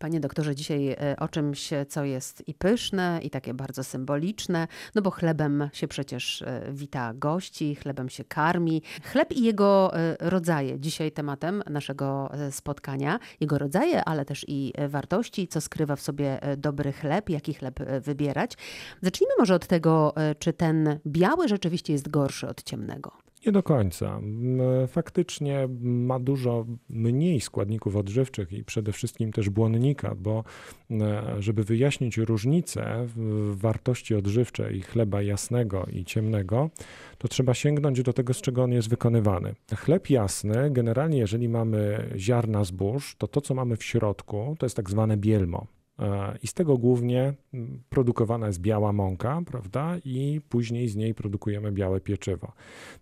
Panie doktorze, dzisiaj e, o czymś, co jest i pyszne, i takie bardzo symboliczne, no bo chlebem się przecież e, wita gości, chlebem się karmi. Chleb i jego e, rodzaje. Dzisiaj tematem naszego spotkania. Jego rodzaje, ale też i wartości, co skrywa w sobie dobry chleb, jaki chleb wybierać. Zacznijmy może od tego, czy ten biały rzeczywiście jest gorszy od ciemnego. Nie do końca. Faktycznie ma dużo mniej składników odżywczych i przede wszystkim też błonnika, bo żeby wyjaśnić różnicę w wartości odżywczej chleba jasnego i ciemnego, to trzeba sięgnąć do tego, z czego on jest wykonywany. Chleb jasny, generalnie jeżeli mamy ziarna zbóż, to to, co mamy w środku, to jest tak zwane bielmo. I z tego głównie produkowana jest biała mąka, prawda? I później z niej produkujemy białe pieczywo.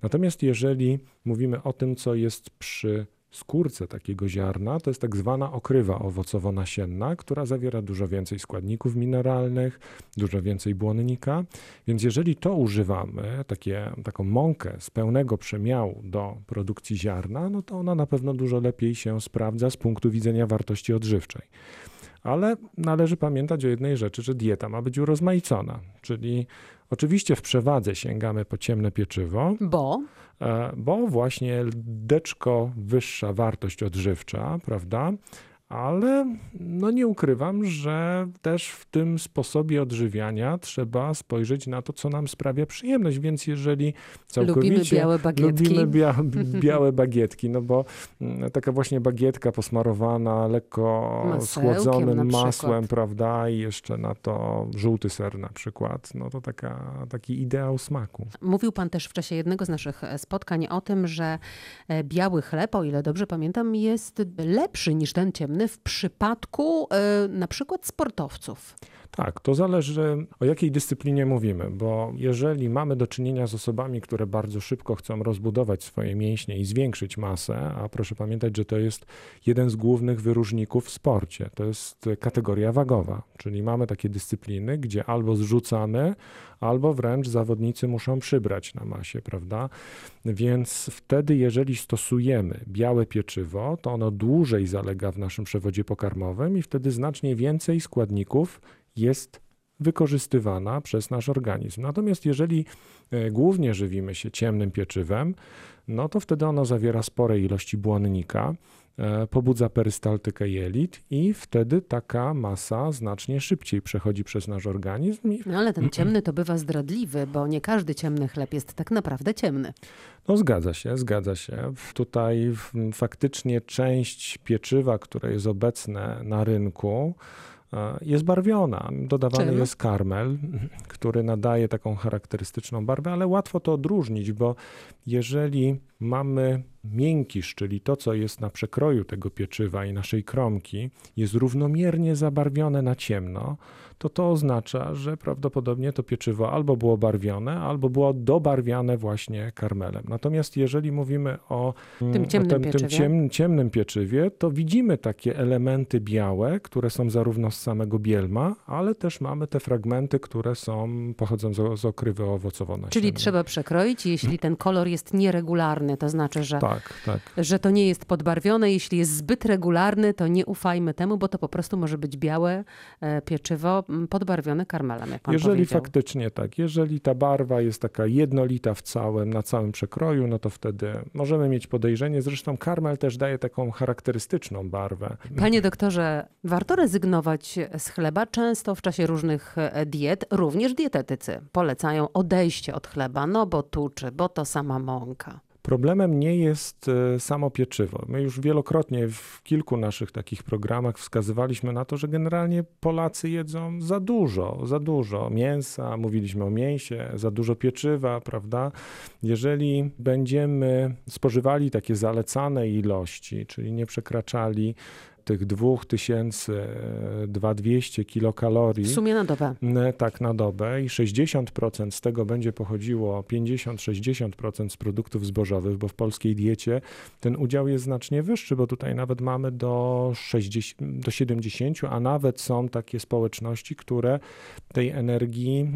Natomiast jeżeli mówimy o tym, co jest przy skórce takiego ziarna, to jest tak zwana okrywa owocowo-nasienna, która zawiera dużo więcej składników mineralnych, dużo więcej błonnika. Więc jeżeli to używamy, takie, taką mąkę z pełnego przemiału do produkcji ziarna, no to ona na pewno dużo lepiej się sprawdza z punktu widzenia wartości odżywczej. Ale należy pamiętać o jednej rzeczy, że dieta ma być urozmaicona, czyli oczywiście w przewadze sięgamy po ciemne pieczywo. Bo? E, bo właśnie deczko wyższa wartość odżywcza, prawda? Ale no nie ukrywam, że też w tym sposobie odżywiania trzeba spojrzeć na to, co nam sprawia przyjemność. Więc jeżeli całkowicie lubimy białe bagietki, lubimy bia białe bagietki, no bo mm, taka właśnie bagietka posmarowana lekko schłodzonym masłem, prawda, i jeszcze na to żółty ser na przykład, no to taka, taki ideał smaku. Mówił pan też w czasie jednego z naszych spotkań o tym, że e, biały chleb, o ile dobrze pamiętam, jest lepszy niż ten ciemny w przypadku y, na przykład sportowców? Tak, to zależy o jakiej dyscyplinie mówimy, bo jeżeli mamy do czynienia z osobami, które bardzo szybko chcą rozbudować swoje mięśnie i zwiększyć masę, a proszę pamiętać, że to jest jeden z głównych wyróżników w sporcie, to jest kategoria wagowa, czyli mamy takie dyscypliny, gdzie albo zrzucamy, albo wręcz zawodnicy muszą przybrać na masie, prawda? Więc wtedy, jeżeli stosujemy białe pieczywo, to ono dłużej zalega w naszym przewodzie pokarmowym i wtedy znacznie więcej składników jest wykorzystywana przez nasz organizm. Natomiast jeżeli e, głównie żywimy się ciemnym pieczywem, no to wtedy ono zawiera spore ilości błonnika, e, pobudza perystaltykę jelit i wtedy taka masa znacznie szybciej przechodzi przez nasz organizm. No ale ten ciemny to bywa zdradliwy, bo nie każdy ciemny chleb jest tak naprawdę ciemny. No zgadza się, zgadza się. Tutaj faktycznie część pieczywa, które jest obecne na rynku, jest barwiona. Dodawany Czym? jest karmel, który nadaje taką charakterystyczną barwę, ale łatwo to odróżnić, bo jeżeli mamy miękisz, czyli to, co jest na przekroju tego pieczywa i naszej kromki, jest równomiernie zabarwione na ciemno, to to oznacza, że prawdopodobnie to pieczywo albo było barwione, albo było dobarwiane właśnie karmelem. Natomiast jeżeli mówimy o mm, tym ciemnym, o tym, tym ciem, ciemnym pieczywie, to widzimy takie elementy białe, które są zarówno z samego bielma, ale też mamy te fragmenty, które są pochodzą z, z okrywy owocowo Czyli trzeba przekroić, jeśli ten kolor jest nieregularny, to znaczy, że, tak, tak. że to nie jest podbarwione. Jeśli jest zbyt regularny, to nie ufajmy temu, bo to po prostu może być białe e, pieczywo podbarwione karmelem, jak pan Jeżeli powiedział. faktycznie tak, jeżeli ta barwa jest taka jednolita w całym, na całym przekroju, no to wtedy możemy mieć podejrzenie. Zresztą karmel też daje taką charakterystyczną barwę. Panie doktorze, warto rezygnować z chleba. Często w czasie różnych e, diet, również dietetycy polecają odejście od chleba, no bo tuczy, bo to sama mąka. Problemem nie jest e, samo pieczywo. My już wielokrotnie w kilku naszych takich programach wskazywaliśmy na to, że generalnie Polacy jedzą za dużo, za dużo mięsa, mówiliśmy o mięsie, za dużo pieczywa, prawda? Jeżeli będziemy spożywali takie zalecane ilości, czyli nie przekraczali tych 2200 kilokalorii. W sumie na dobę. Tak, na dobę i 60% z tego będzie pochodziło, 50-60% z produktów zbożowych, bo w polskiej diecie ten udział jest znacznie wyższy, bo tutaj nawet mamy do, 60, do 70, a nawet są takie społeczności, które tej energii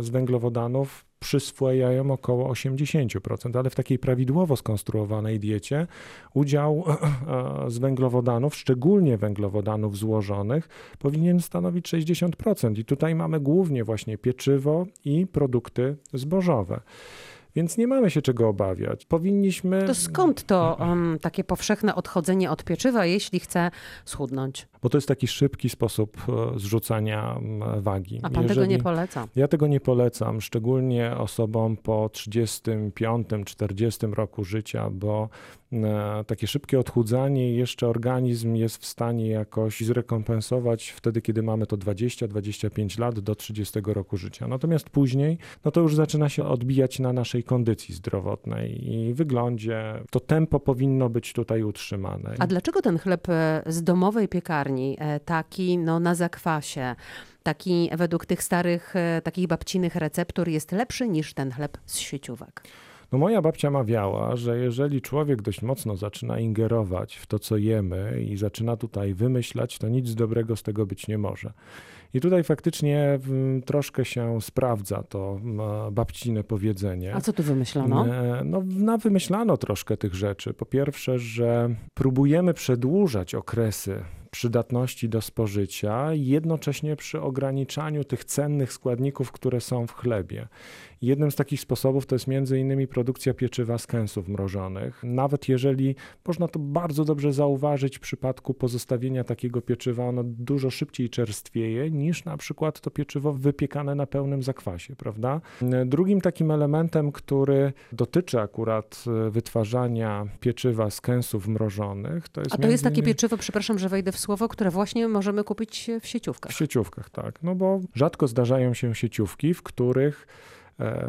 z węglowodanów przyswajają około 80%, ale w takiej prawidłowo skonstruowanej diecie udział z węglowodanów, szczególnie węglowodanów złożonych, powinien stanowić 60%. I tutaj mamy głównie właśnie pieczywo i produkty zbożowe. Więc nie mamy się czego obawiać. Powinniśmy. To skąd to um, takie powszechne odchodzenie od pieczywa, jeśli chce schudnąć? Bo to jest taki szybki sposób e, zrzucania wagi. A pan Jeżeli... tego nie poleca? Ja tego nie polecam, szczególnie osobom po 35, 40 roku życia, bo takie szybkie odchudzanie jeszcze organizm jest w stanie jakoś zrekompensować wtedy, kiedy mamy to 20-25 lat do 30 roku życia. Natomiast później, no to już zaczyna się odbijać na naszej kondycji zdrowotnej i wyglądzie. To tempo powinno być tutaj utrzymane. A dlaczego ten chleb e, z domowej piekarni E, taki no, na zakwasie, taki według tych starych, e, takich babcinych receptur jest lepszy niż ten chleb z sieciówek. No moja babcia mawiała, że jeżeli człowiek dość mocno zaczyna ingerować w to, co jemy i zaczyna tutaj wymyślać, to nic dobrego z tego być nie może. I tutaj faktycznie troszkę się sprawdza to babcine powiedzenie. A co tu wymyślono? E, no, no, wymyślano troszkę tych rzeczy. Po pierwsze, że próbujemy przedłużać okresy przydatności do spożycia, jednocześnie przy ograniczaniu tych cennych składników, które są w chlebie. Jednym z takich sposobów to jest między innymi produkcja pieczywa z kęsów mrożonych. Nawet jeżeli można to bardzo dobrze zauważyć w przypadku pozostawienia takiego pieczywa, ono dużo szybciej czerstwieje niż na przykład to pieczywo wypiekane na pełnym zakwasie, prawda? Drugim takim elementem, który dotyczy akurat e, wytwarzania pieczywa z kęsów mrożonych, to jest. A to jest takie pieczywo, przepraszam, że wejdę w słowo, które właśnie możemy kupić w sieciówkach. W sieciówkach, tak. No bo rzadko zdarzają się sieciówki, w których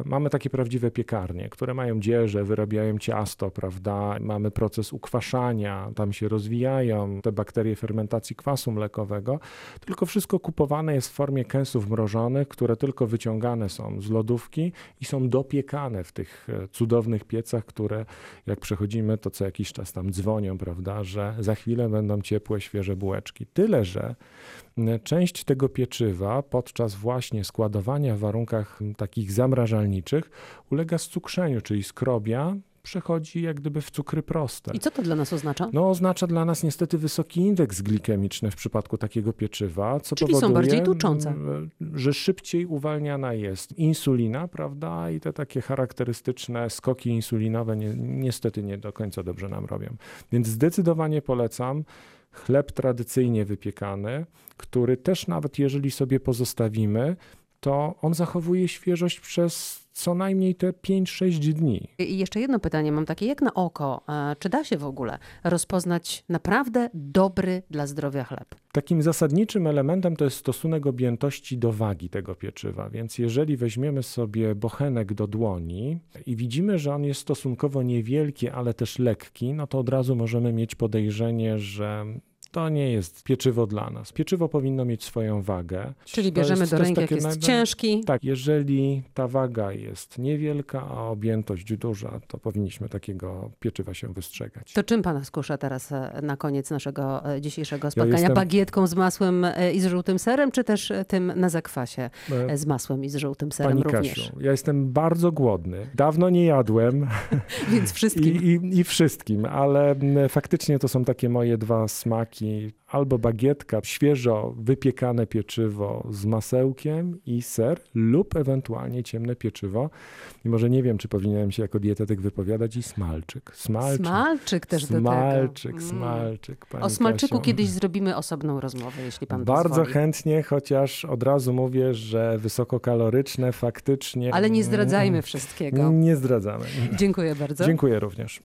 mamy takie prawdziwe piekarnie, które mają dzieże, wyrabiają ciasto, prawda? Mamy proces ukwaszania, tam się rozwijają te bakterie fermentacji kwasu mlekowego, tylko wszystko kupowane jest w formie kęsów mrożonych, które tylko wyciągane są z lodówki i są dopiekane w tych e, cudownych piecach, które jak przechodzimy, to co jakiś czas tam dzwonią, prawda, że za chwilę będą ciepłe, świeże bułeczki. Tyle, że część tego pieczywa podczas właśnie składowania w warunkach takich zamrażalniczych ulega scukrzeniu, czyli skrobia przechodzi jak gdyby w cukry proste. I co to dla nas oznacza? No oznacza dla nas niestety wysoki indeks glikemiczny w przypadku takiego pieczywa, co Czyli powoduje, są bardziej tuczące. że szybciej uwalniana jest insulina, prawda? I te takie charakterystyczne skoki insulinowe ni niestety nie do końca dobrze nam robią. Więc zdecydowanie polecam chleb tradycyjnie wypiekany, który też nawet jeżeli sobie pozostawimy, to on zachowuje świeżość przez co najmniej te 5-6 dni. I jeszcze jedno pytanie mam takie, jak na oko, e, czy da się w ogóle rozpoznać naprawdę dobry dla zdrowia chleb? Takim zasadniczym elementem to jest stosunek objętości do wagi tego pieczywa, więc jeżeli weźmiemy sobie bochenek do dłoni i widzimy, że on jest stosunkowo niewielki, ale też lekki, no to od razu możemy mieć podejrzenie, że to nie jest pieczywo dla nas. Pieczywo powinno mieć swoją wagę. Czyli bierzemy jest, do ręki, jak jest ciężki. Tak, jeżeli ta waga jest niewielka, a objętość duża, to powinniśmy takiego pieczywa się wystrzegać. To czym pana skusza teraz e, na koniec naszego e, dzisiejszego spotkania? Ja jestem... Bagietką z masłem e, i z żółtym serem, czy też tym na zakwasie z masłem i z żółtym serem Pani również? Kasiu, ja jestem bardzo głodny. Dawno nie jadłem. Więc wszystkim. I, i, I wszystkim, ale faktycznie to są takie moje dwa smaki albo bagietka, świeżo wypiekane pieczywo z masełkiem i ser, lub ewentualnie ciemne pieczywo. I może nie wiem, czy powinienem się jako dietetyk wypowiadać i smalczyk. Smalczyk, smalczyk też smalczyk, do tego. Smalczyk, mm. O smalczyku kiedyś zrobimy osobną rozmowę, jeśli pan Bardzo pozwoli. chętnie, chociaż od razu mówię, że wysokokaloryczne faktycznie... Ale nie zdradzajmy wszystkiego. Nie zdradzamy. Dziękuję bardzo. Dziękuję również.